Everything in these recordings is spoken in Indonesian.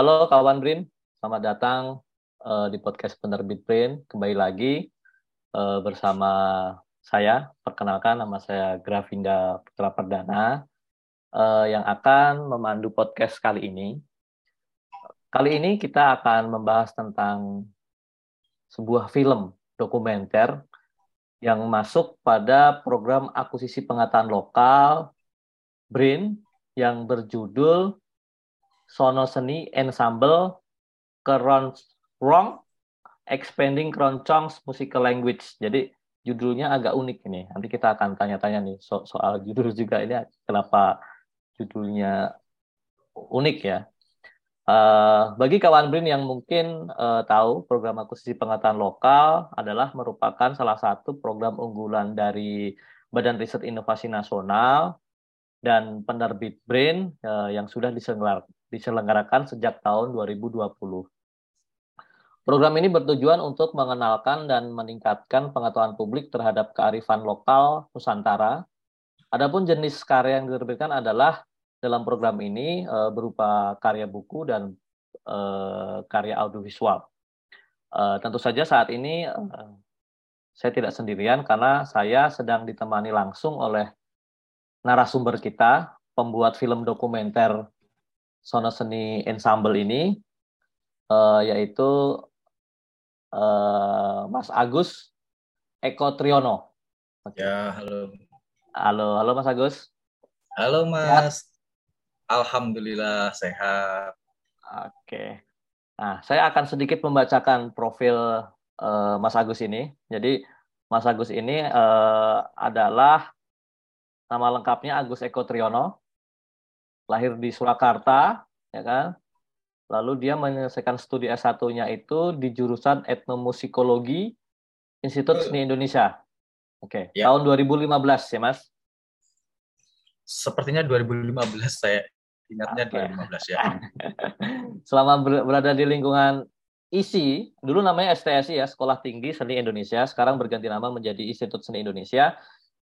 Halo kawan Brin, selamat datang uh, di podcast Penerbit Brin. Kembali lagi uh, bersama saya. Perkenalkan nama saya Gravinda Putra Perdana uh, yang akan memandu podcast kali ini. Kali ini kita akan membahas tentang sebuah film dokumenter yang masuk pada program akuisisi pengetahuan lokal BRIN yang berjudul Sono Seni Ensemble Keroncong Expanding Keroncong's Musical Language. Jadi judulnya agak unik ini. Nanti kita akan tanya-tanya nih so soal judul juga ini kenapa judulnya unik ya. Uh, bagi kawan BRIN yang mungkin uh, tahu program akuisisi pengetahuan lokal adalah merupakan salah satu program unggulan dari Badan Riset Inovasi Nasional dan penerbit BRAIN uh, yang sudah diselenggarakan sejak tahun 2020. Program ini bertujuan untuk mengenalkan dan meningkatkan pengetahuan publik terhadap kearifan lokal Nusantara. Adapun jenis karya yang diterbitkan adalah dalam program ini uh, berupa karya buku dan uh, karya audiovisual. Uh, tentu saja saat ini saya tidak sendirian karena saya sedang ditemani langsung oleh narasumber kita, pembuat film dokumenter Sono Seni Ensemble ini, uh, yaitu uh, Mas Agus Eko Triono. Ya, halo. Halo, halo Mas Agus. Halo Mas. Sehat? Alhamdulillah sehat. Oke. Nah, saya akan sedikit membacakan profil uh, Mas Agus ini. Jadi Mas Agus ini uh, adalah Nama lengkapnya Agus Eko Triyono. Lahir di Surakarta, ya kan? Lalu dia menyelesaikan studi S1-nya itu di jurusan Etnomusikologi Institut Seni Indonesia. Oke, okay. ya. tahun 2015 ya, Mas? Sepertinya 2015 saya ingatnya okay. 2015 ya. Selama berada di lingkungan ISI, dulu namanya STSI ya, Sekolah Tinggi Seni Indonesia, sekarang berganti nama menjadi Institut Seni Indonesia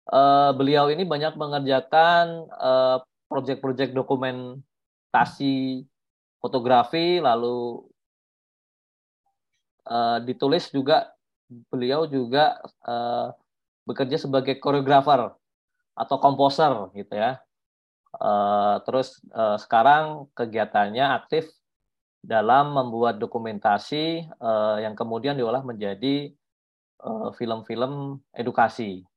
uh, beliau ini banyak mengerjakan uh, proyek-proyek dokumentasi fotografi, lalu uh, ditulis juga beliau juga uh, bekerja sebagai koreografer atau komposer gitu ya. Uh, terus uh, sekarang kegiatannya aktif dalam membuat dokumentasi uh, yang kemudian diolah menjadi film-film uh, edukasi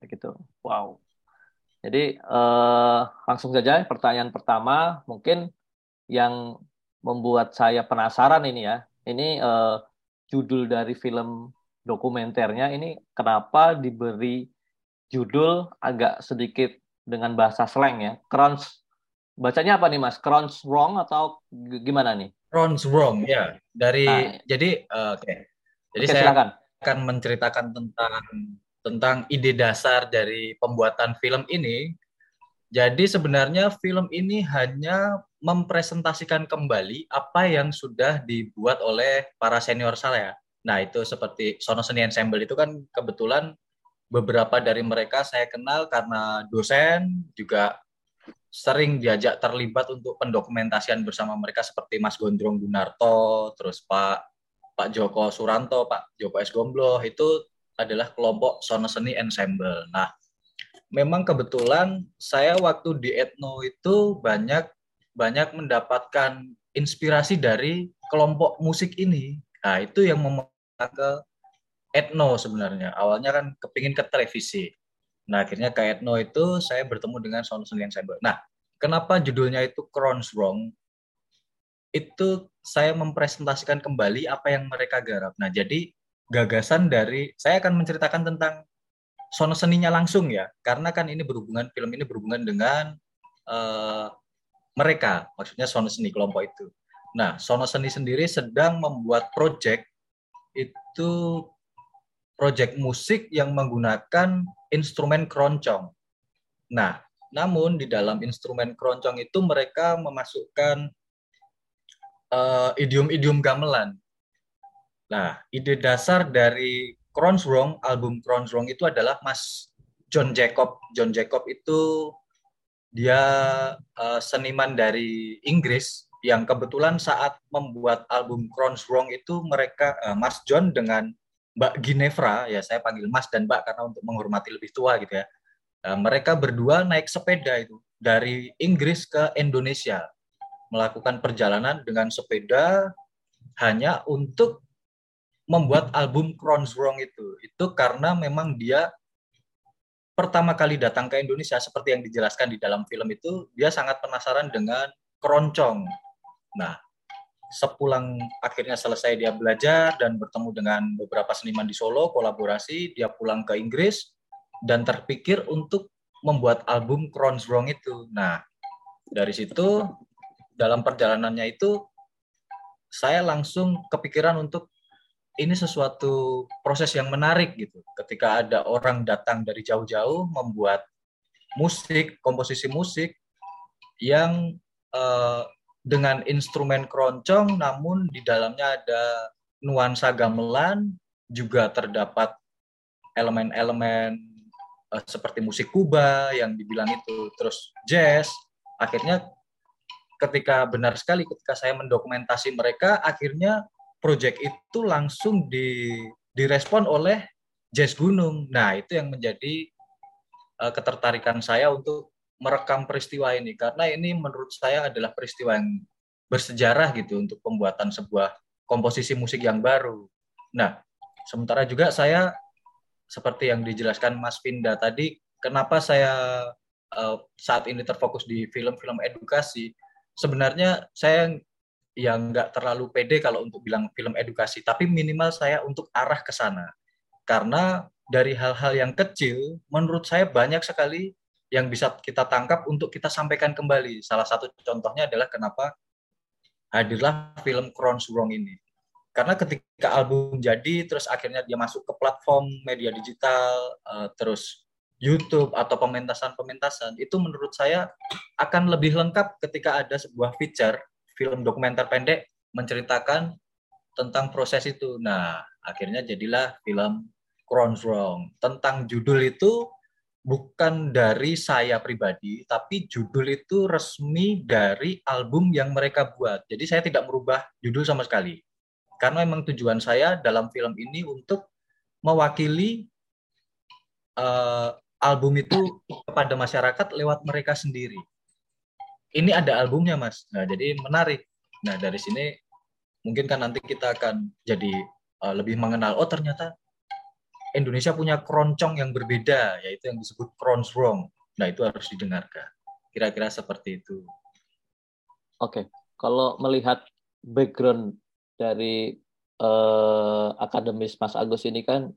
begitu. Wow. Jadi eh, langsung saja pertanyaan pertama mungkin yang membuat saya penasaran ini ya. Ini eh, judul dari film dokumenternya ini kenapa diberi judul agak sedikit dengan bahasa slang ya. Crunch bacanya apa nih Mas? Crunch wrong atau gimana nih? Crunch wrong ya. Dari nah, jadi uh, oke. Okay. Jadi okay, saya silakan. akan menceritakan tentang tentang ide dasar dari pembuatan film ini. Jadi sebenarnya film ini hanya mempresentasikan kembali apa yang sudah dibuat oleh para senior saya. Nah itu seperti Sono Seni Ensemble itu kan kebetulan beberapa dari mereka saya kenal karena dosen juga sering diajak terlibat untuk pendokumentasian bersama mereka seperti Mas Gondrong Gunarto, terus Pak Pak Joko Suranto, Pak Joko S Gombloh itu adalah kelompok Sono Seni Ensemble. Nah, memang kebetulan saya waktu di Etno itu banyak banyak mendapatkan inspirasi dari kelompok musik ini. Nah, itu yang membawa ke Etno sebenarnya. Awalnya kan kepingin ke televisi. Nah, akhirnya ke Etno itu saya bertemu dengan Sono Seni Ensemble. Nah, kenapa judulnya itu Crowns Wrong? Itu saya mempresentasikan kembali apa yang mereka garap. Nah, jadi gagasan dari saya akan menceritakan tentang sono seninya langsung ya. Karena kan ini berhubungan film ini berhubungan dengan uh, mereka. Maksudnya sono seni kelompok itu. Nah sono seni sendiri sedang membuat project itu project musik yang menggunakan instrumen keroncong. Nah namun di dalam instrumen keroncong itu mereka memasukkan uh, idiom-idiom gamelan Nah, ide dasar dari Crown's Wrong, album Crown's Wrong itu adalah Mas John Jacob. John Jacob itu dia uh, seniman dari Inggris yang kebetulan saat membuat album Crown's Wrong itu mereka uh, Mas John dengan Mbak Ginevra ya saya panggil Mas dan Mbak karena untuk menghormati lebih tua gitu ya uh, mereka berdua naik sepeda itu dari Inggris ke Indonesia melakukan perjalanan dengan sepeda hanya untuk membuat album Crown's Wrong itu itu karena memang dia pertama kali datang ke Indonesia seperti yang dijelaskan di dalam film itu dia sangat penasaran dengan keroncong. Nah, sepulang akhirnya selesai dia belajar dan bertemu dengan beberapa seniman di Solo, kolaborasi, dia pulang ke Inggris dan terpikir untuk membuat album Crown's Wrong itu. Nah, dari situ dalam perjalanannya itu saya langsung kepikiran untuk ini sesuatu proses yang menarik gitu. Ketika ada orang datang dari jauh-jauh membuat musik, komposisi musik yang uh, dengan instrumen keroncong, namun di dalamnya ada nuansa gamelan, juga terdapat elemen-elemen uh, seperti musik Kuba yang dibilang itu, terus jazz. Akhirnya ketika benar sekali ketika saya mendokumentasi mereka, akhirnya project itu langsung di direspon oleh Jazz Gunung. Nah, itu yang menjadi uh, ketertarikan saya untuk merekam peristiwa ini karena ini menurut saya adalah peristiwa yang bersejarah gitu untuk pembuatan sebuah komposisi musik yang baru. Nah, sementara juga saya seperti yang dijelaskan Mas Pinda tadi, kenapa saya uh, saat ini terfokus di film-film edukasi? Sebenarnya saya yang nggak terlalu pede kalau untuk bilang film edukasi, tapi minimal saya untuk arah ke sana. Karena dari hal-hal yang kecil, menurut saya banyak sekali yang bisa kita tangkap untuk kita sampaikan kembali. Salah satu contohnya adalah kenapa hadirlah film Crown's Wrong ini. Karena ketika album jadi, terus akhirnya dia masuk ke platform media digital, uh, terus YouTube atau pementasan-pementasan, itu menurut saya akan lebih lengkap ketika ada sebuah feature film dokumenter pendek menceritakan tentang proses itu. Nah, akhirnya jadilah film Crown's Wrong. Tentang judul itu bukan dari saya pribadi, tapi judul itu resmi dari album yang mereka buat. Jadi saya tidak merubah judul sama sekali. Karena memang tujuan saya dalam film ini untuk mewakili uh, album itu kepada masyarakat lewat mereka sendiri ini ada albumnya mas. Nah jadi menarik. Nah dari sini mungkin kan nanti kita akan jadi uh, lebih mengenal oh ternyata Indonesia punya keroncong yang berbeda yaitu yang disebut Crowns Wrong nah itu harus didengarkan. Kira-kira seperti itu. Oke. Kalau melihat background dari uh, akademis Mas Agus ini kan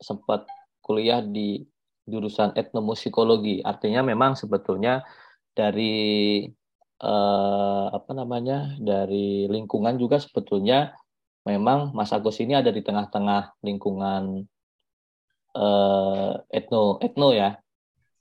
sempat kuliah di jurusan etnomusikologi. Artinya memang sebetulnya dari eh, apa namanya dari lingkungan juga sebetulnya memang Mas Agus ini ada di tengah-tengah lingkungan eh, etno etno ya.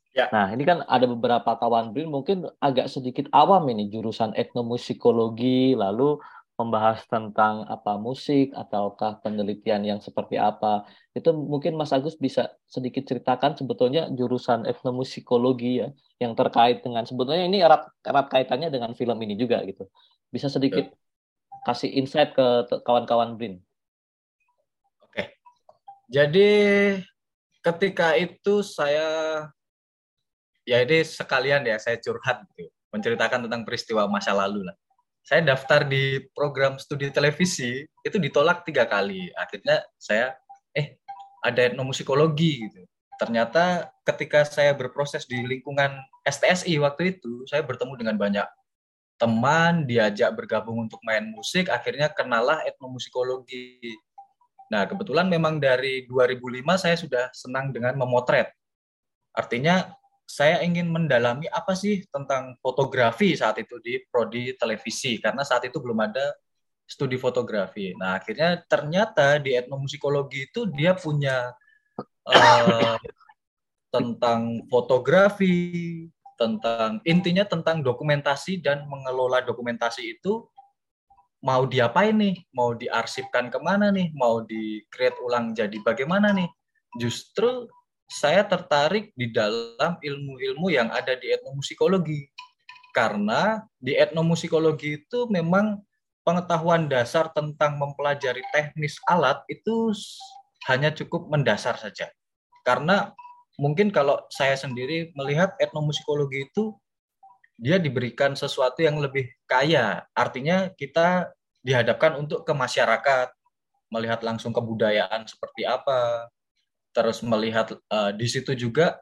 Ya. Nah, ini kan ada beberapa kawan BRIN mungkin agak sedikit awam ini jurusan etnomusikologi, lalu membahas tentang apa musik ataukah penelitian yang seperti apa. Itu mungkin Mas Agus bisa sedikit ceritakan sebetulnya jurusan etnomusikologi ya yang terkait dengan sebetulnya ini erat erat kaitannya dengan film ini juga gitu. Bisa sedikit kasih insight ke kawan-kawan Brin. Oke. Jadi ketika itu saya ya ini sekalian ya saya curhat gitu menceritakan tentang peristiwa masa lalu lah saya daftar di program studi televisi itu ditolak tiga kali. Akhirnya saya eh ada etnomusikologi gitu. Ternyata ketika saya berproses di lingkungan STSI waktu itu, saya bertemu dengan banyak teman, diajak bergabung untuk main musik, akhirnya kenalah etnomusikologi. Nah, kebetulan memang dari 2005 saya sudah senang dengan memotret. Artinya saya ingin mendalami apa sih tentang fotografi saat itu di prodi televisi karena saat itu belum ada studi fotografi. Nah akhirnya ternyata di etnomusikologi itu dia punya uh, tentang fotografi, tentang intinya tentang dokumentasi dan mengelola dokumentasi itu mau diapain nih, mau diarsipkan ke mana nih, mau di create ulang jadi bagaimana nih. Justru saya tertarik di dalam ilmu-ilmu yang ada di etnomusikologi. karena di etnomusikologi itu memang pengetahuan dasar tentang mempelajari teknis alat itu hanya cukup mendasar saja. Karena mungkin kalau saya sendiri melihat etnomusikologi itu dia diberikan sesuatu yang lebih kaya. Artinya kita dihadapkan untuk ke masyarakat, melihat langsung kebudayaan seperti apa, terus melihat uh, di situ juga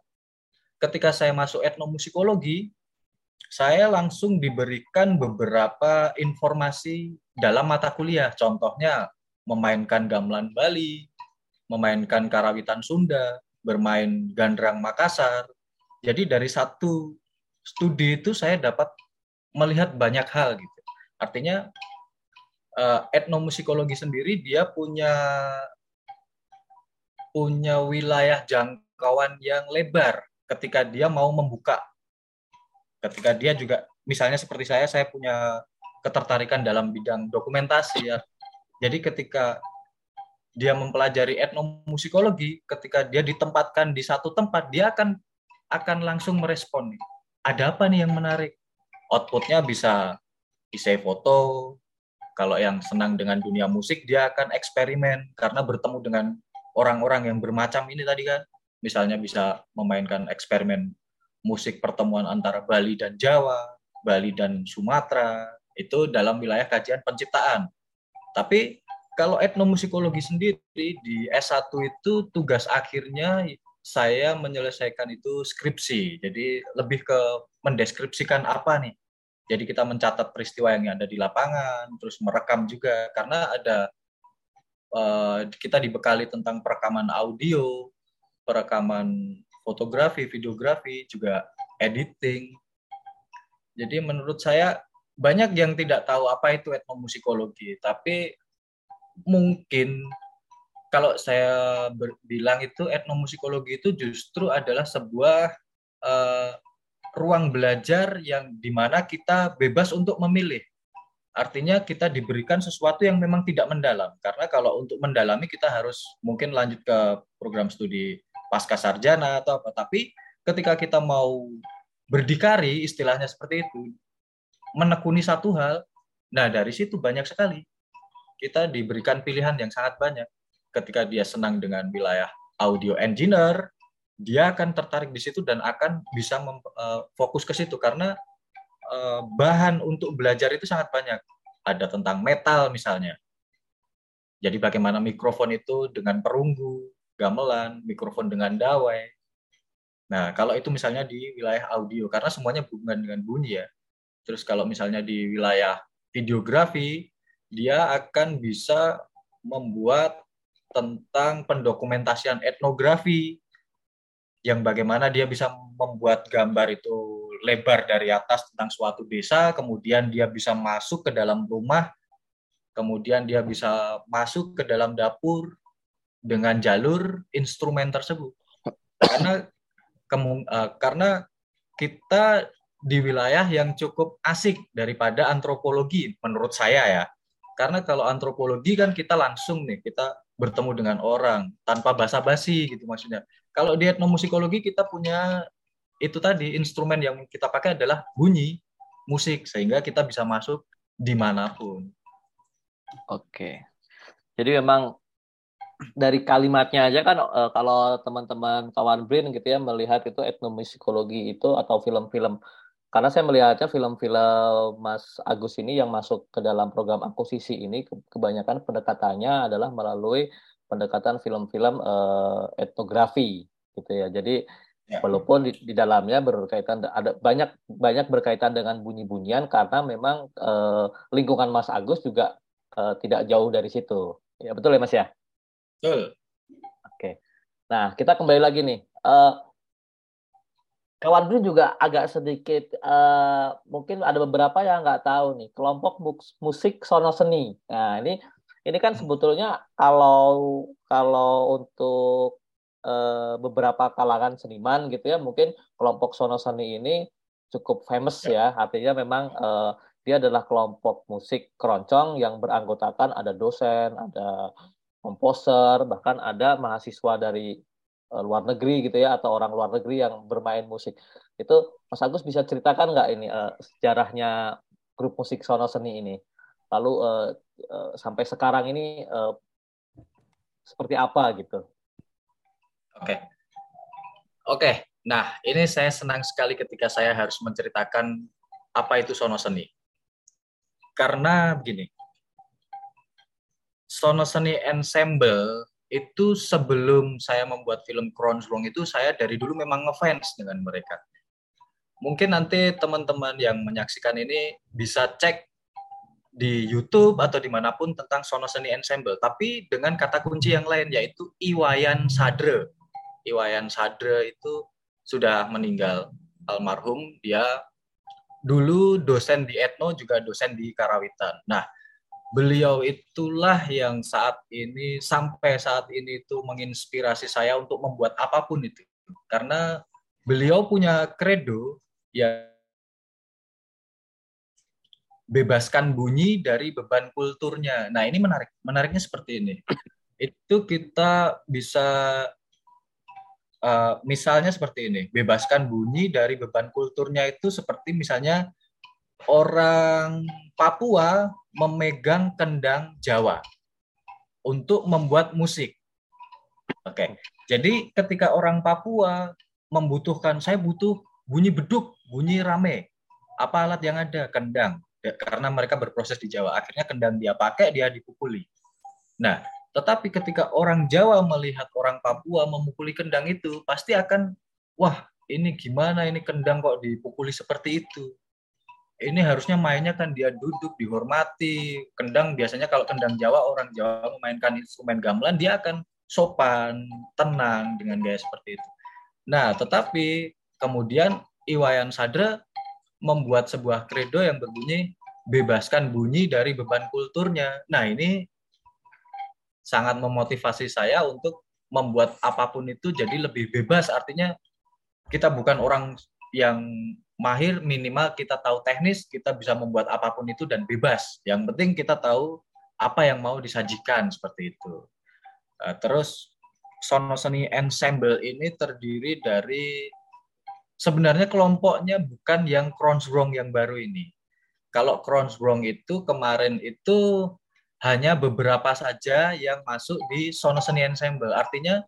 ketika saya masuk etnomusikologi, saya langsung diberikan beberapa informasi dalam mata kuliah. Contohnya memainkan gamelan Bali, memainkan karawitan Sunda, bermain gandrang Makassar. Jadi dari satu studi itu saya dapat melihat banyak hal gitu. Artinya uh, etnomusikologi sendiri dia punya punya wilayah jangkauan yang lebar ketika dia mau membuka. Ketika dia juga misalnya seperti saya saya punya ketertarikan dalam bidang dokumentasi ya. Jadi ketika dia mempelajari etnomusikologi ketika dia ditempatkan di satu tempat dia akan akan langsung merespon ada apa nih yang menarik? Outputnya bisa isi foto kalau yang senang dengan dunia musik dia akan eksperimen karena bertemu dengan orang-orang yang bermacam ini tadi kan misalnya bisa memainkan eksperimen musik pertemuan antara Bali dan Jawa, Bali dan Sumatera, itu dalam wilayah kajian penciptaan. Tapi kalau etnomusikologi sendiri di S1 itu tugas akhirnya saya menyelesaikan itu skripsi. Jadi lebih ke mendeskripsikan apa nih. Jadi kita mencatat peristiwa yang ada di lapangan, terus merekam juga karena ada uh, kita dibekali tentang perekaman audio, perekaman fotografi, videografi, juga editing. Jadi menurut saya banyak yang tidak tahu apa itu etnomusikologi, tapi mungkin kalau saya bilang itu etnomusikologi itu justru adalah sebuah uh, ruang belajar yang di mana kita bebas untuk memilih. Artinya kita diberikan sesuatu yang memang tidak mendalam. Karena kalau untuk mendalami kita harus mungkin lanjut ke program studi pasca sarjana atau apa. Tapi ketika kita mau berdikari, istilahnya seperti itu, menekuni satu hal, nah dari situ banyak sekali. Kita diberikan pilihan yang sangat banyak. Ketika dia senang dengan wilayah audio engineer, dia akan tertarik di situ dan akan bisa uh, fokus ke situ karena uh, bahan untuk belajar itu sangat banyak. Ada tentang metal misalnya. Jadi bagaimana mikrofon itu dengan perunggu, gamelan, mikrofon dengan dawai. Nah, kalau itu misalnya di wilayah audio, karena semuanya berhubungan dengan bunyi ya. Terus kalau misalnya di wilayah videografi, dia akan bisa membuat tentang pendokumentasian etnografi, yang bagaimana dia bisa membuat gambar itu lebar dari atas tentang suatu desa, kemudian dia bisa masuk ke dalam rumah, kemudian dia bisa masuk ke dalam dapur, dengan jalur instrumen tersebut. Karena kemung, uh, karena kita di wilayah yang cukup asik daripada antropologi menurut saya ya. Karena kalau antropologi kan kita langsung nih kita bertemu dengan orang tanpa basa-basi gitu maksudnya. Kalau di etnomusikologi kita punya itu tadi instrumen yang kita pakai adalah bunyi musik sehingga kita bisa masuk di mana pun. Oke. Jadi memang dari kalimatnya aja kan uh, kalau teman-teman kawan Brin gitu ya melihat itu etnomusikologi itu atau film-film. Karena saya melihatnya film-film Mas Agus ini yang masuk ke dalam program akuisisi ini kebanyakan pendekatannya adalah melalui pendekatan film-film uh, etnografi gitu ya. Jadi ya. walaupun di, di dalamnya berkaitan ada banyak banyak berkaitan dengan bunyi-bunyian karena memang uh, lingkungan Mas Agus juga uh, tidak jauh dari situ. Ya betul ya Mas ya? Betul. Oke. Nah, kita kembali lagi nih. Uh, kawan dulu juga agak sedikit uh, mungkin ada beberapa yang nggak tahu nih kelompok musik sono seni. Nah ini ini kan sebetulnya kalau kalau untuk beberapa kalangan seniman gitu ya mungkin kelompok sono seni ini cukup famous ya. Artinya memang uh, dia adalah kelompok musik keroncong yang beranggotakan ada dosen, ada komposer, bahkan ada mahasiswa dari uh, luar negeri gitu ya atau orang luar negeri yang bermain musik. Itu Mas Agus bisa ceritakan nggak ini uh, sejarahnya grup musik Sono Seni ini? Lalu uh, uh, sampai sekarang ini uh, seperti apa gitu? Oke. Okay. Oke. Okay. Nah, ini saya senang sekali ketika saya harus menceritakan apa itu Sono Seni. Karena begini, Sono Seni Ensemble itu sebelum saya membuat film Wrong itu saya dari dulu memang ngefans dengan mereka. Mungkin nanti teman-teman yang menyaksikan ini bisa cek di YouTube atau di mana pun tentang Sono Seni Ensemble, tapi dengan kata kunci yang lain yaitu Iwayan Sadre. Iwayan Sadre itu sudah meninggal almarhum, dia dulu dosen di Etno juga dosen di Karawitan. Nah, beliau itulah yang saat ini sampai saat ini itu menginspirasi saya untuk membuat apa pun itu karena beliau punya kredo ya bebaskan bunyi dari beban kulturnya. Nah, ini menarik. Menariknya seperti ini. Itu kita bisa uh, misalnya seperti ini, bebaskan bunyi dari beban kulturnya itu seperti misalnya orang Papua memegang kendang Jawa untuk membuat musik. Oke. Jadi ketika orang Papua membutuhkan saya butuh bunyi beduk, bunyi rame. Apa alat yang ada? Kendang. Karena mereka berproses di Jawa. Akhirnya kendang dia pakai, dia dipukuli. Nah, tetapi ketika orang Jawa melihat orang Papua memukuli kendang itu, pasti akan, wah ini gimana? Ini kendang kok dipukuli seperti itu? Ini harusnya mainnya kan dia duduk dihormati. Kendang biasanya kalau kendang Jawa orang Jawa memainkan instrumen gamelan dia akan sopan tenang dengan gaya seperti itu. Nah tetapi kemudian Iwayan Sadra membuat sebuah kredo yang berbunyi bebaskan bunyi dari beban kulturnya. Nah ini sangat memotivasi saya untuk membuat apa pun itu jadi lebih bebas. Artinya kita bukan orang yang mahir minimal kita tahu teknis kita bisa membuat apa pun itu dan bebas. Yang penting kita tahu apa yang mau disajikan seperti itu. Uh, terus sono seni ensemble ini terdiri dari sebenarnya kelompoknya bukan yang Kronsbrong yang baru ini. Kalau Kronsbrong itu kemarin itu hanya beberapa saja yang masuk di sono seni ensemble artinya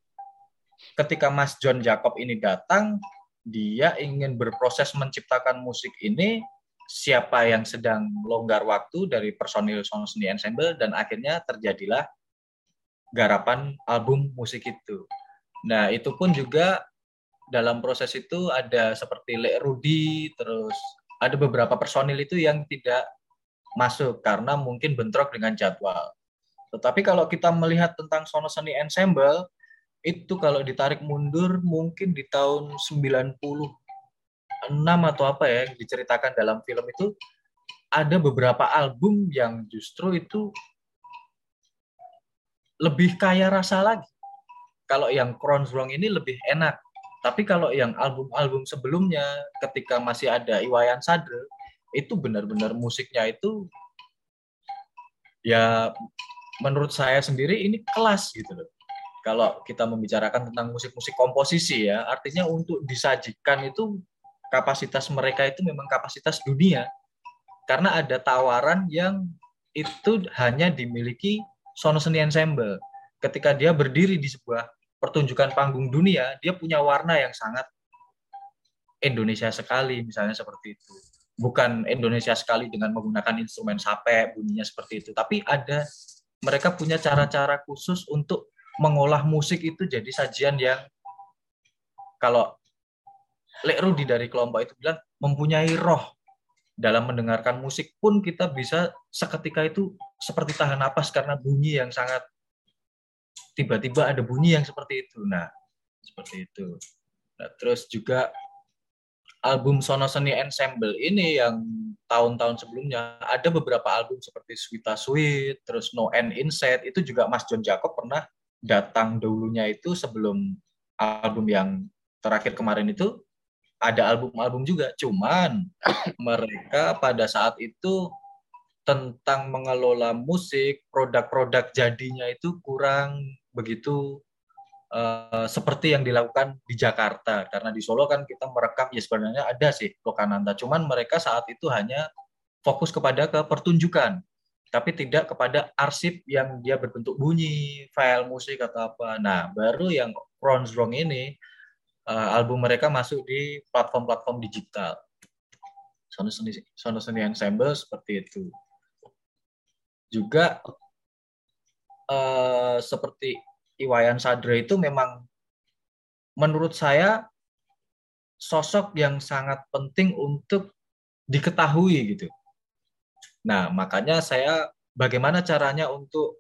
ketika Mas John Jacob ini datang dia ingin berproses menciptakan musik ini siapa yang sedang longgar waktu dari personil Sound Seni Ensemble dan akhirnya terjadilah garapan album musik itu. Nah, itu pun juga dalam proses itu ada seperti Lek Rudi, terus ada beberapa personil itu yang tidak masuk karena mungkin bentrok dengan jadwal. Tetapi kalau kita melihat tentang Sono Seni Ensemble, itu kalau ditarik mundur mungkin di tahun 96 atau apa ya yang diceritakan dalam film itu ada beberapa album yang justru itu lebih kaya rasa lagi. Kalau yang Crown's Wrong ini lebih enak. Tapi kalau yang album-album sebelumnya ketika masih ada Iwayan Sadre itu benar-benar musiknya itu ya menurut saya sendiri ini kelas gitu loh kalau kita membicarakan tentang musik-musik komposisi ya, artinya untuk disajikan itu kapasitas mereka itu memang kapasitas dunia. Karena ada tawaran yang itu hanya dimiliki Sono Seni Ensemble. Ketika dia berdiri di sebuah pertunjukan panggung dunia, dia punya warna yang sangat Indonesia sekali, misalnya seperti itu. Bukan Indonesia sekali dengan menggunakan instrumen sape, bunyinya seperti itu. Tapi ada, mereka punya cara-cara khusus untuk mengolah musik itu jadi sajian yang kalau Lek Rudi dari kelompok itu bilang mempunyai roh dalam mendengarkan musik pun kita bisa seketika itu seperti tahan napas karena bunyi yang sangat tiba-tiba ada bunyi yang seperti itu. Nah, seperti itu. Nah, terus juga album Sono Seni Ensemble ini yang tahun-tahun sebelumnya ada beberapa album seperti Sweeta Sweet, terus No End Inside itu juga Mas John Jacob pernah datang dulunya itu sebelum album yang terakhir kemarin itu ada album-album juga. Cuman mereka pada saat itu tentang mengelola musik produk-produk jadinya itu kurang begitu uh, seperti yang dilakukan di Jakarta karena di Solo kan kita merekam ya sebenarnya ada sih Lokananta cuman mereka saat itu hanya fokus kepada ke pertunjukan tapi tidak kepada arsip yang dia berbentuk bunyi, file musik atau apa. Nah, baru yang Ron's Wrong ini uh, album mereka masuk di platform-platform digital. Sono seni, sono seni ensemble seperti itu. Juga uh, seperti Iwayan Sadra itu memang menurut saya sosok yang sangat penting untuk diketahui gitu. Nah, makanya saya bagaimana caranya untuk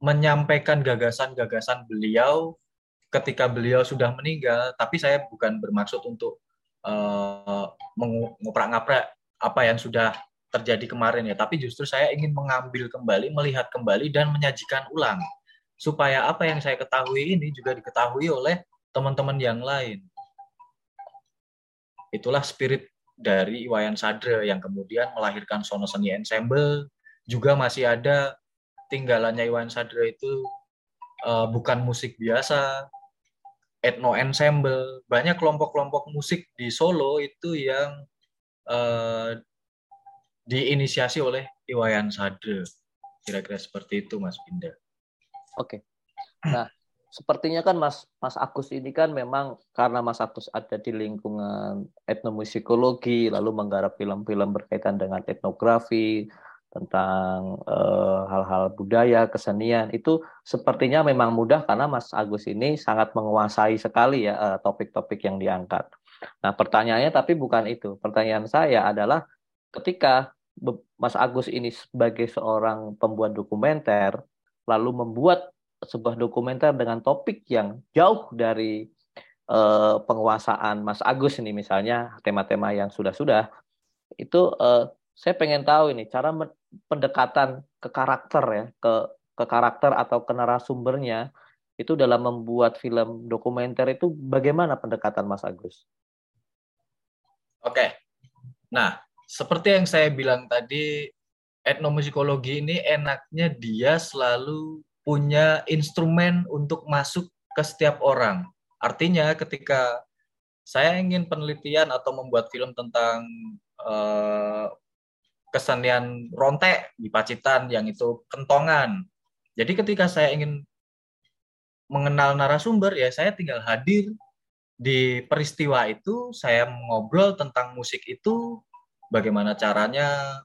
menyampaikan gagasan-gagasan beliau ketika beliau sudah meninggal, tapi saya bukan bermaksud untuk uh, mengoprak-ngaprak apa yang sudah terjadi kemarin ya, tapi justru saya ingin mengambil kembali, melihat kembali dan menyajikan ulang supaya apa yang saya ketahui ini juga diketahui oleh teman-teman yang lain. Itulah spirit dari Iwayan Sadra yang kemudian melahirkan Sono Seni Ensemble. Juga masih ada tinggalannya Iwayan Sadra itu uh, bukan musik biasa, etno ensemble. Banyak kelompok-kelompok musik di Solo itu yang uh, diinisiasi oleh Iwayan Sadra. Kira-kira seperti itu Mas Pinda. Oke. Nah, sepertinya kan Mas Mas Agus ini kan memang karena Mas Agus ada di lingkungan etnomusikologi, lalu menggarap film-film berkaitan dengan etnografi, tentang eh, hal-hal uh, budaya, kesenian itu sepertinya memang mudah karena Mas Agus ini sangat menguasai sekali ya uh, topik-topik yang diangkat. Nah, pertanyaannya tapi bukan itu. Pertanyaan saya adalah ketika Mas Agus ini sebagai seorang pembuat dokumenter lalu membuat sebuah dokumenter dengan topik yang jauh dari uh, penguasaan Mas Agus ini misalnya tema-tema yang sudah-sudah itu uh, saya pengen tahu ini cara pendekatan ke karakter ya ke ke karakter atau ke narasumbernya itu dalam membuat film dokumenter itu bagaimana pendekatan Mas Agus? Oke, nah seperti yang saya bilang tadi etnomusikologi ini enaknya dia selalu punya instrumen untuk masuk ke setiap orang. Artinya ketika saya ingin penelitian atau membuat film tentang uh, kesenian rontek di Pacitan yang itu kentongan. Jadi ketika saya ingin mengenal narasumber ya saya tinggal hadir di peristiwa itu, saya ngobrol tentang musik itu, bagaimana caranya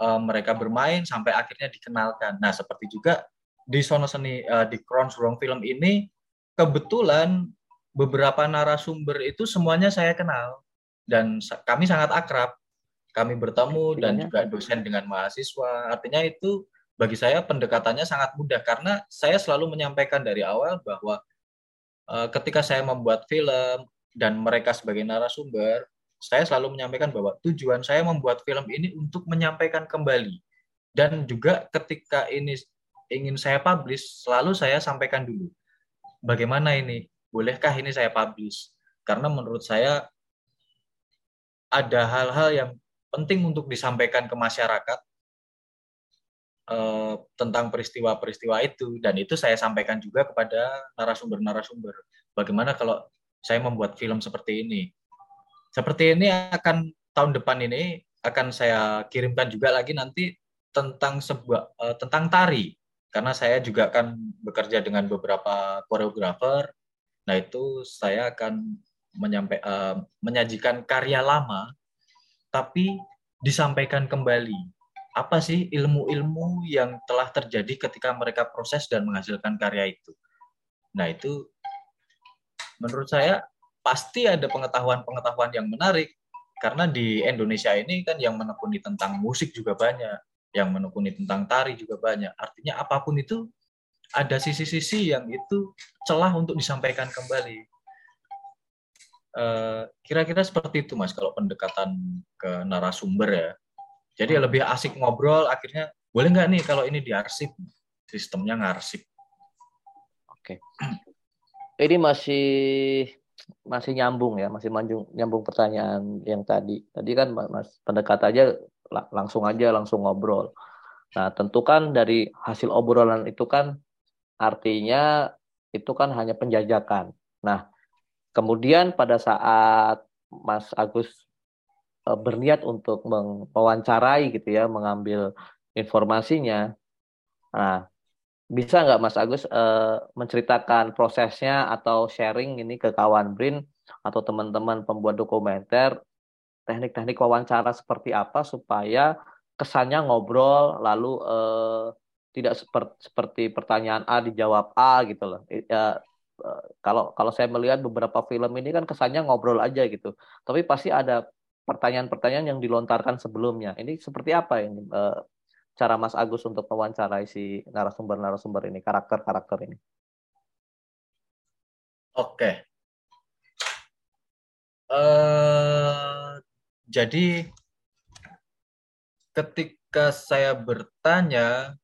uh, mereka bermain sampai akhirnya dikenalkan. Nah, seperti juga di Sono Seni uh, di Crowns Wrong Film ini kebetulan beberapa narasumber itu semuanya saya kenal dan kami sangat akrab. Kami bertemu dan juga dosen dengan mahasiswa. Artinya itu bagi saya pendekatannya sangat mudah karena saya selalu menyampaikan dari awal bahwa uh, ketika saya membuat film dan mereka sebagai narasumber, saya selalu menyampaikan bahwa tujuan saya membuat film ini untuk menyampaikan kembali. Dan juga ketika ini ingin saya publish selalu saya sampaikan dulu bagaimana ini? Bolehkah ini saya publish? Karena menurut saya ada hal-hal yang penting untuk disampaikan ke masyarakat eh, tentang peristiwa-peristiwa itu. Dan itu saya sampaikan juga kepada narasumber-narasumber. Bagaimana kalau saya membuat film seperti ini seperti ini akan tahun depan ini akan saya kirimkan juga lagi nanti tentang sebuah uh, tentang tari karena saya juga akan bekerja dengan beberapa koreografer. Nah itu saya akan menyampai uh, menyajikan karya lama tapi disampaikan kembali apa sih ilmu-ilmu yang telah terjadi ketika mereka proses dan menghasilkan karya itu. Nah itu menurut saya pasti ada pengetahuan-pengetahuan yang menarik karena di Indonesia ini kan yang menekuni tentang musik juga banyak, yang menekuni tentang tari juga banyak. Artinya apa pun itu ada sisi-sisi yang itu celah untuk disampaikan kembali. Eh, kira-kira seperti itu mas kalau pendekatan ke narasumber ya. Jadi lebih asik ngobrol akhirnya boleh nggak nih kalau ini diarsip sistemnya ngarsip. Oke. Ini masih masih nyambung ya, masih nyambung, nyambung pertanyaan yang tadi. Tadi kan Mas pendekat aja langsung aja langsung ngobrol. Nah, tentu kan dari hasil obrolan itu kan artinya itu kan hanya penjajakan. Nah, kemudian pada saat Mas Agus uh, berniat untuk mewawancarai gitu ya, mengambil informasinya. Nah, bisa nggak Mas Agus uh, menceritakan prosesnya atau sharing ini ke kawan Brin atau teman-teman pembuat dokumenter teknik-teknik wawancara seperti apa supaya kesannya ngobrol lalu uh, tidak seperti, seperti pertanyaan A dijawab A gitu loh. Ya, kalau kalau saya melihat beberapa film ini kan kesannya ngobrol aja gitu. Tapi pasti ada pertanyaan-pertanyaan yang dilontarkan sebelumnya. Ini seperti apa ini cara Mas Agus untuk mewawancarai si narasumber-narasumber ini, karakter-karakter ini? Oke. Uh, jadi ketika saya bertanya,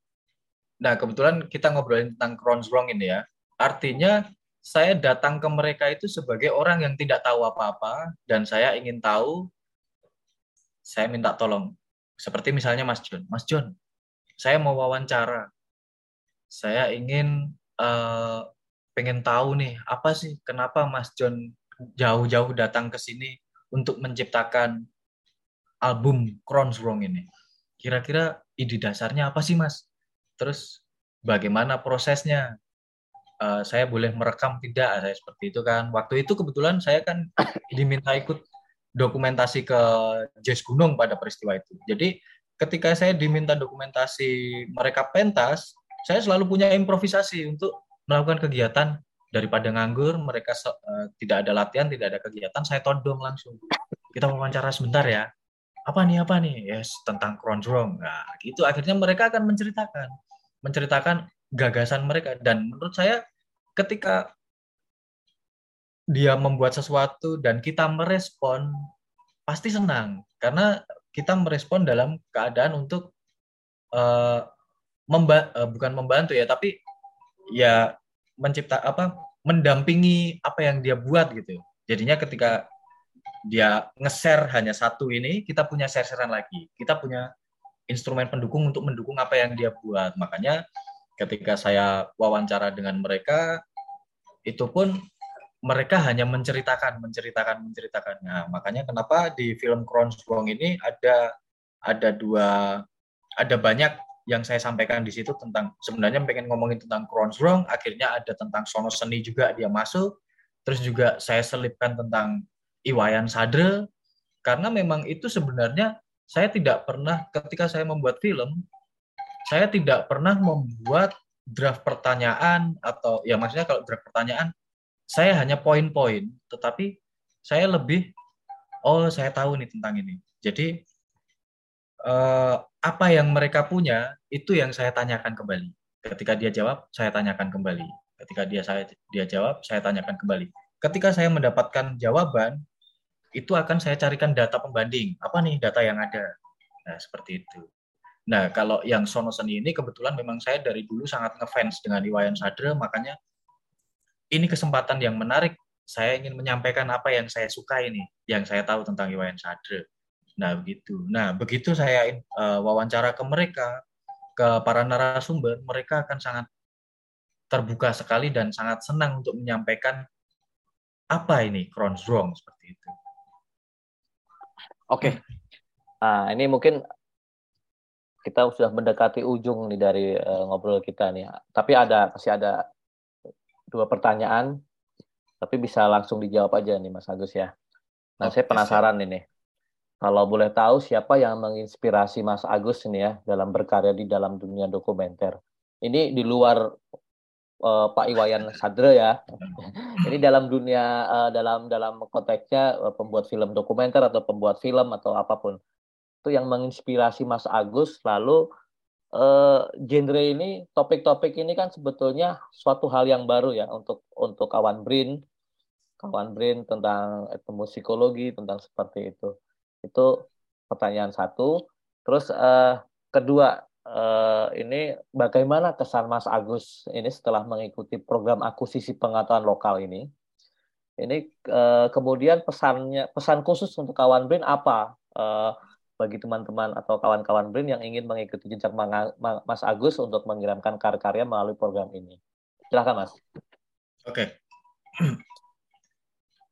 nah kebetulan kita ngobrolin tentang Kronsrong ini ya, artinya saya datang ke mereka itu sebagai orang yang tidak tahu apa-apa dan saya ingin tahu, saya minta tolong seperti misalnya Mas John. Mas John, saya mau wawancara. Saya ingin uh, pengen tahu nih, apa sih kenapa Mas John jauh-jauh datang ke sini untuk menciptakan album Crowns Wrong ini. Kira-kira ide dasarnya apa sih Mas? Terus bagaimana prosesnya? Uh, saya boleh merekam tidak? Saya seperti itu kan. Waktu itu kebetulan saya kan diminta ikut dokumentasi ke Jazz Gunung pada peristiwa itu. Jadi ketika saya diminta dokumentasi mereka pentas, saya selalu punya improvisasi untuk melakukan kegiatan daripada nganggur, mereka uh, tidak ada latihan, tidak ada kegiatan, saya todong langsung. Kita wawancara sebentar ya. Apa nih, apa nih? Yes, tentang Crowdrong. Nah, gitu. Akhirnya mereka akan menceritakan. Menceritakan gagasan mereka. Dan menurut saya, ketika dia membuat sesuatu dan kita merespon pasti senang. Karena kita merespon dalam keadaan untuk uh, memba uh, bukan membantu ya tapi ya mencipta apa mendampingi apa yang dia buat gitu. Jadinya ketika dia nge-share hanya satu ini kita punya share-sharean lagi. Kita punya instrumen pendukung untuk mendukung apa yang dia buat. Makanya ketika saya wawancara dengan mereka itu pun mereka hanya menceritakan, menceritakan, menceritakan. Nah, makanya kenapa di film Crown Strong ini ada ada dua, ada banyak yang saya sampaikan di situ tentang sebenarnya pengen ngomongin tentang Crown Strong, akhirnya ada tentang sono seni juga dia masuk, terus juga saya selipkan tentang Iwayan Sadre, karena memang itu sebenarnya saya tidak pernah ketika saya membuat film, saya tidak pernah membuat draft pertanyaan atau ya maksudnya kalau draft pertanyaan saya hanya poin-poin, tetapi saya lebih, oh saya tahu nih tentang ini. Jadi eh, apa yang mereka punya itu yang saya tanyakan kembali. Ketika dia jawab, saya tanyakan kembali. Ketika dia saya dia jawab, saya tanyakan kembali. Ketika saya mendapatkan jawaban, itu akan saya carikan data pembanding. Apa nih data yang ada? Nah, seperti itu. Nah, kalau yang Sono Seni ini kebetulan memang saya dari dulu sangat ngefans dengan Iwayan Sadre, makanya ini kesempatan yang menarik. Saya ingin menyampaikan apa yang saya suka ini, yang saya tahu tentang Iwayan Sadre. Nah, begitu. Nah, begitu saya uh, wawancara ke mereka, ke para narasumber, mereka akan sangat terbuka sekali dan sangat senang untuk menyampaikan apa ini Crohn's wrong seperti itu. Oke. Nah, ini mungkin kita sudah mendekati ujung nih dari uh, ngobrol kita nih. Tapi ada masih ada dua pertanyaan, tapi bisa langsung dijawab aja nih Mas Agus ya. Nah, Oke, saya penasaran siap. ini. Kalau boleh tahu siapa yang menginspirasi Mas Agus ini ya dalam berkarya di dalam dunia dokumenter. Ini di luar uh, Pak Iwayan Sadre ya. ini dalam dunia uh, dalam dalam konteksnya uh, pembuat film dokumenter atau pembuat film atau apa pun. Itu yang menginspirasi Mas Agus lalu uh, genre ini, topik-topik ini kan sebetulnya suatu hal yang baru ya untuk untuk kawan Brin, kawan Brin tentang etnomusikologi tentang seperti itu. Itu pertanyaan satu. Terus uh, kedua, uh, ini bagaimana kesan Mas Agus ini setelah mengikuti program akuisisi pengetahuan lokal ini? Ini uh, kemudian pesannya pesan khusus untuk kawan Brin apa? Uh, bagi teman-teman atau kawan-kawan BRIN yang ingin mengikuti jejak Mas Agus untuk mengirimkan karya-karya melalui program ini. Silakan Mas. Oke. Okay.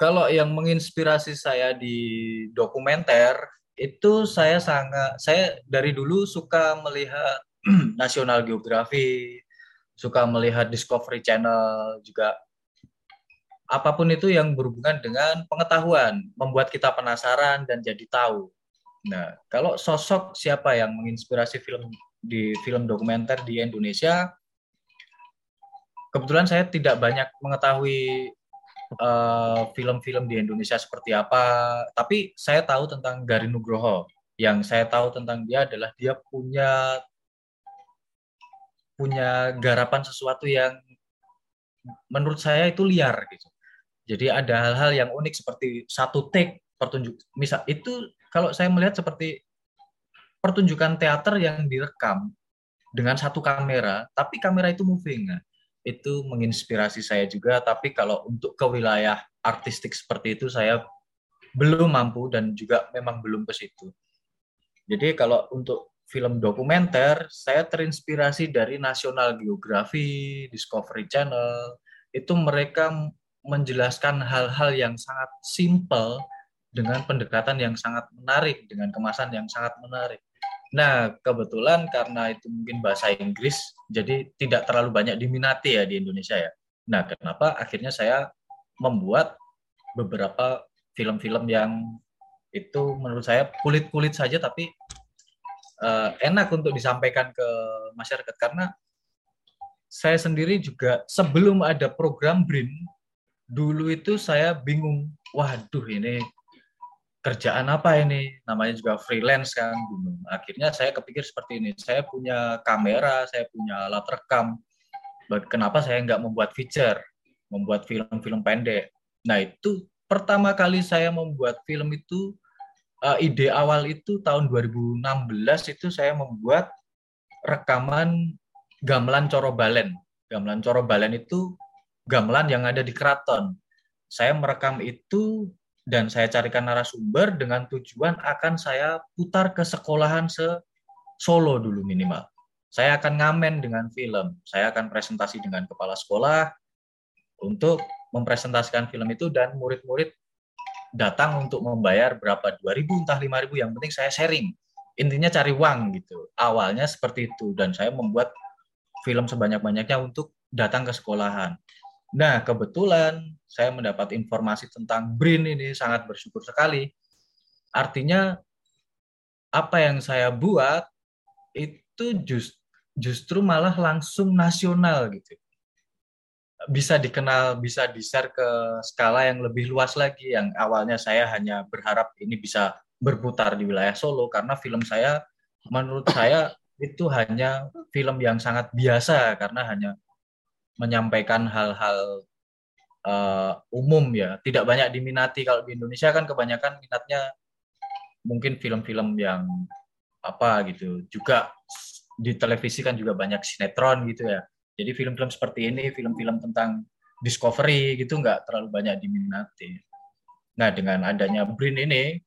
Kalau yang menginspirasi saya di dokumenter itu saya sangat saya dari dulu suka melihat National Geography, suka melihat Discovery Channel juga apa pun itu yang berhubungan dengan pengetahuan, membuat kita penasaran dan jadi tahu. Nah, kalau sosok siapa yang menginspirasi film di film dokumenter di Indonesia, kebetulan saya tidak banyak mengetahui eh, film-film di Indonesia seperti apa, tapi saya tahu tentang Garin Nugroho. Yang saya tahu tentang dia adalah dia punya punya garapan sesuatu yang menurut saya itu liar gitu. Jadi ada hal-hal yang unik seperti satu take pertunjuk misal itu kalau saya melihat seperti pertunjukan teater yang direkam dengan satu kamera, tapi kamera itu moving. Nah, itu menginspirasi saya juga tapi kalau untuk ke wilayah artistik seperti itu saya belum mampu dan juga memang belum ke situ. Jadi kalau untuk film dokumenter saya terinspirasi dari National Geography, Discovery Channel. Itu mereka menjelaskan hal-hal yang sangat simple dengan pendekatan yang sangat menarik, dengan kemasan yang sangat menarik. Nah, kebetulan karena itu mungkin bahasa Inggris, jadi tidak terlalu banyak diminati ya di Indonesia ya. Nah, kenapa akhirnya saya membuat beberapa film-film yang itu menurut saya kulit-kulit saja tapi uh, enak untuk disampaikan ke masyarakat karena saya sendiri juga sebelum ada program BRIN dulu itu saya bingung, waduh ini kerjaan apa ini? Namanya juga freelance kan bingung akhirnya saya kepikir seperti ini. Saya punya kamera saya punya alat rekam. Kenapa saya nggak membuat feature? Membuat film-film pendek. Nah itu pertama kali saya membuat film itu uh, ide awal itu tahun 2016 itu saya membuat rekaman gamelan coro balen. Gamelan coro balen itu gamelan yang ada di keraton. Saya merekam itu dan saya carikan narasumber dengan tujuan akan saya putar ke sekolahan se Solo dulu minimal. Saya akan ngamen dengan film. Saya akan presentasi dengan kepala sekolah untuk mempresentasikan film itu dan murid-murid datang untuk membayar berapa 2000 entah 5000 yang penting saya sharing. Intinya cari uang gitu. Awalnya seperti itu dan saya membuat film sebanyak-banyaknya untuk datang ke sekolahan. Nah, kebetulan saya mendapat informasi tentang BRIN ini sangat bersyukur sekali. Artinya apa yang saya buat itu just, justru malah langsung nasional gitu. Bisa dikenal, bisa di-share ke skala yang lebih luas lagi yang awalnya saya hanya berharap ini bisa berputar di wilayah Solo karena film saya menurut saya itu hanya film yang sangat biasa karena hanya menyampaikan hal-hal uh, umum ya, tidak banyak diminati. Kalau di Indonesia kan kebanyakan minatnya mungkin film-film yang apa gitu. Juga di televisi kan juga banyak sinetron gitu ya. Jadi film-film seperti ini, film-film tentang discovery gitu nggak terlalu banyak diminati. Nah dengan adanya Brin ini,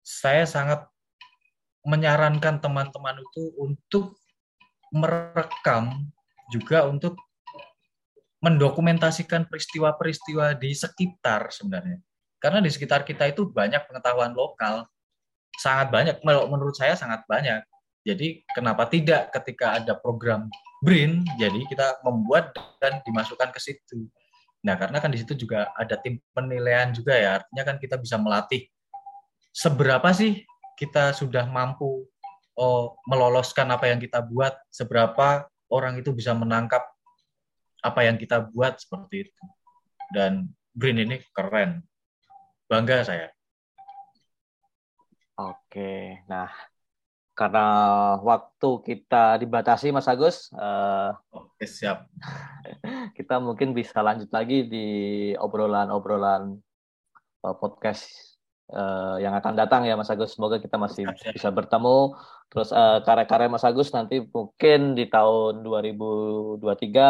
saya sangat menyarankan teman-teman itu untuk merekam juga untuk mendokumentasikan peristiwa-peristiwa di sekitar sebenarnya. Karena di sekitar kita itu banyak pengetahuan lokal, sangat banyak, menurut saya sangat banyak. Jadi kenapa tidak ketika ada program BRIN, jadi kita membuat dan dimasukkan ke situ. Nah, karena kan di situ juga ada tim penilaian juga ya, artinya kan kita bisa melatih seberapa sih kita sudah mampu oh, meloloskan apa yang kita buat, seberapa orang itu bisa menangkap apa yang kita buat seperti itu. Dan Green ini keren. Bangga saya. Oke, nah karena waktu kita dibatasi, Mas Agus. Uh, Oke, siap. Kita mungkin bisa lanjut lagi di obrolan-obrolan uh, podcast uh, yang akan datang ya Mas Agus. Semoga kita masih bisa bertemu. Terus uh, karya-karya Mas Agus nanti mungkin di tahun 2023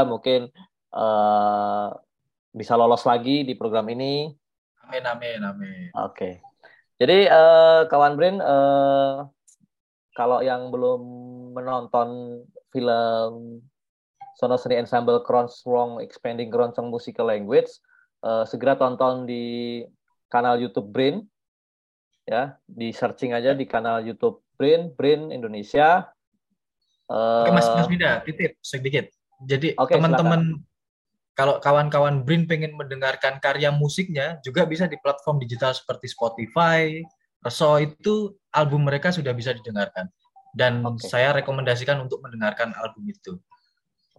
mungkin uh, bisa lolos lagi di program ini. Amin amin amin. Oke. Okay. Jadi uh, kawan Brin uh, kalau yang belum menonton film Sonosri Ensemble Kronsong Expanding Kronsong Musical Language. Uh, segera tonton di kanal YouTube Brain ya di searching aja di kanal YouTube Brain Brain Indonesia. Uh, Oke Mas Mas Bida, titip sedikit. Jadi okay, teman-teman kalau kawan-kawan Brain pengen mendengarkan karya musiknya juga bisa di platform digital seperti Spotify, So itu album mereka sudah bisa didengarkan dan okay. saya rekomendasikan untuk mendengarkan album itu.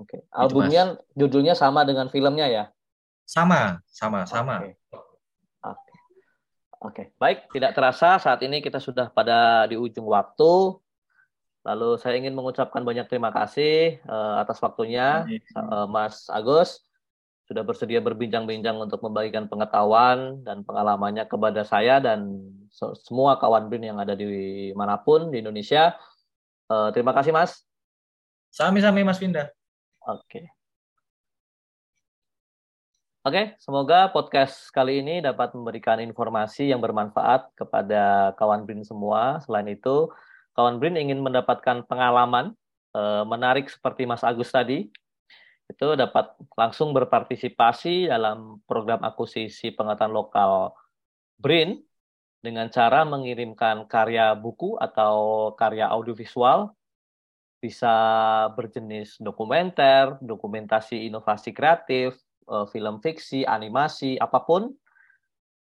Oke. Okay. Gitu, Albumnya judulnya sama dengan filmnya ya? Sama, sama, sama. Okay. Okay. Baik, tidak terasa saat ini kita sudah pada di ujung waktu. Lalu saya ingin mengucapkan banyak terima kasih uh, atas waktunya, uh, Mas Agus sudah bersedia berbincang-bincang untuk membagikan pengetahuan dan pengalamannya kepada saya dan semua kawan BRIN yang ada di mana pun di Indonesia. Uh, terima kasih, Mas. Sami-sami, Mas Winda. Oke. Okay. Oke, okay, semoga podcast kali ini dapat memberikan informasi yang bermanfaat kepada kawan BRIN semua. Selain itu, kawan BRIN ingin mendapatkan pengalaman uh, menarik seperti Mas Agus tadi itu dapat langsung berpartisipasi dalam program akuisisi pengetahuan lokal BRIN dengan cara mengirimkan karya buku atau karya audiovisual bisa berjenis dokumenter, dokumentasi inovasi kreatif, eh, film fiksi, animasi, apa pun.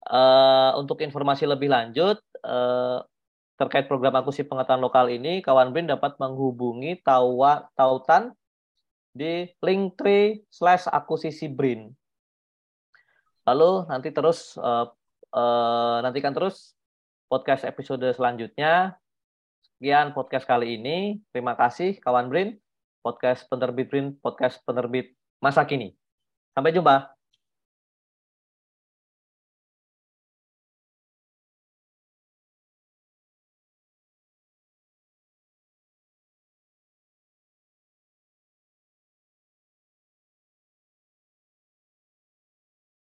Eh, untuk informasi lebih lanjut eh, terkait program akuisisi pengetahuan lokal ini, kawan BRIN dapat menghubungi tawa, tautan di link tree slash akuisisi BRIN. Lalu nanti terus uh, uh, nantikan terus podcast episode selanjutnya. Sekian podcast kali ini. Terima kasih kawan BRIN. Podcast penerbit BRIN, podcast penerbit masa kini. Sampai jumpa.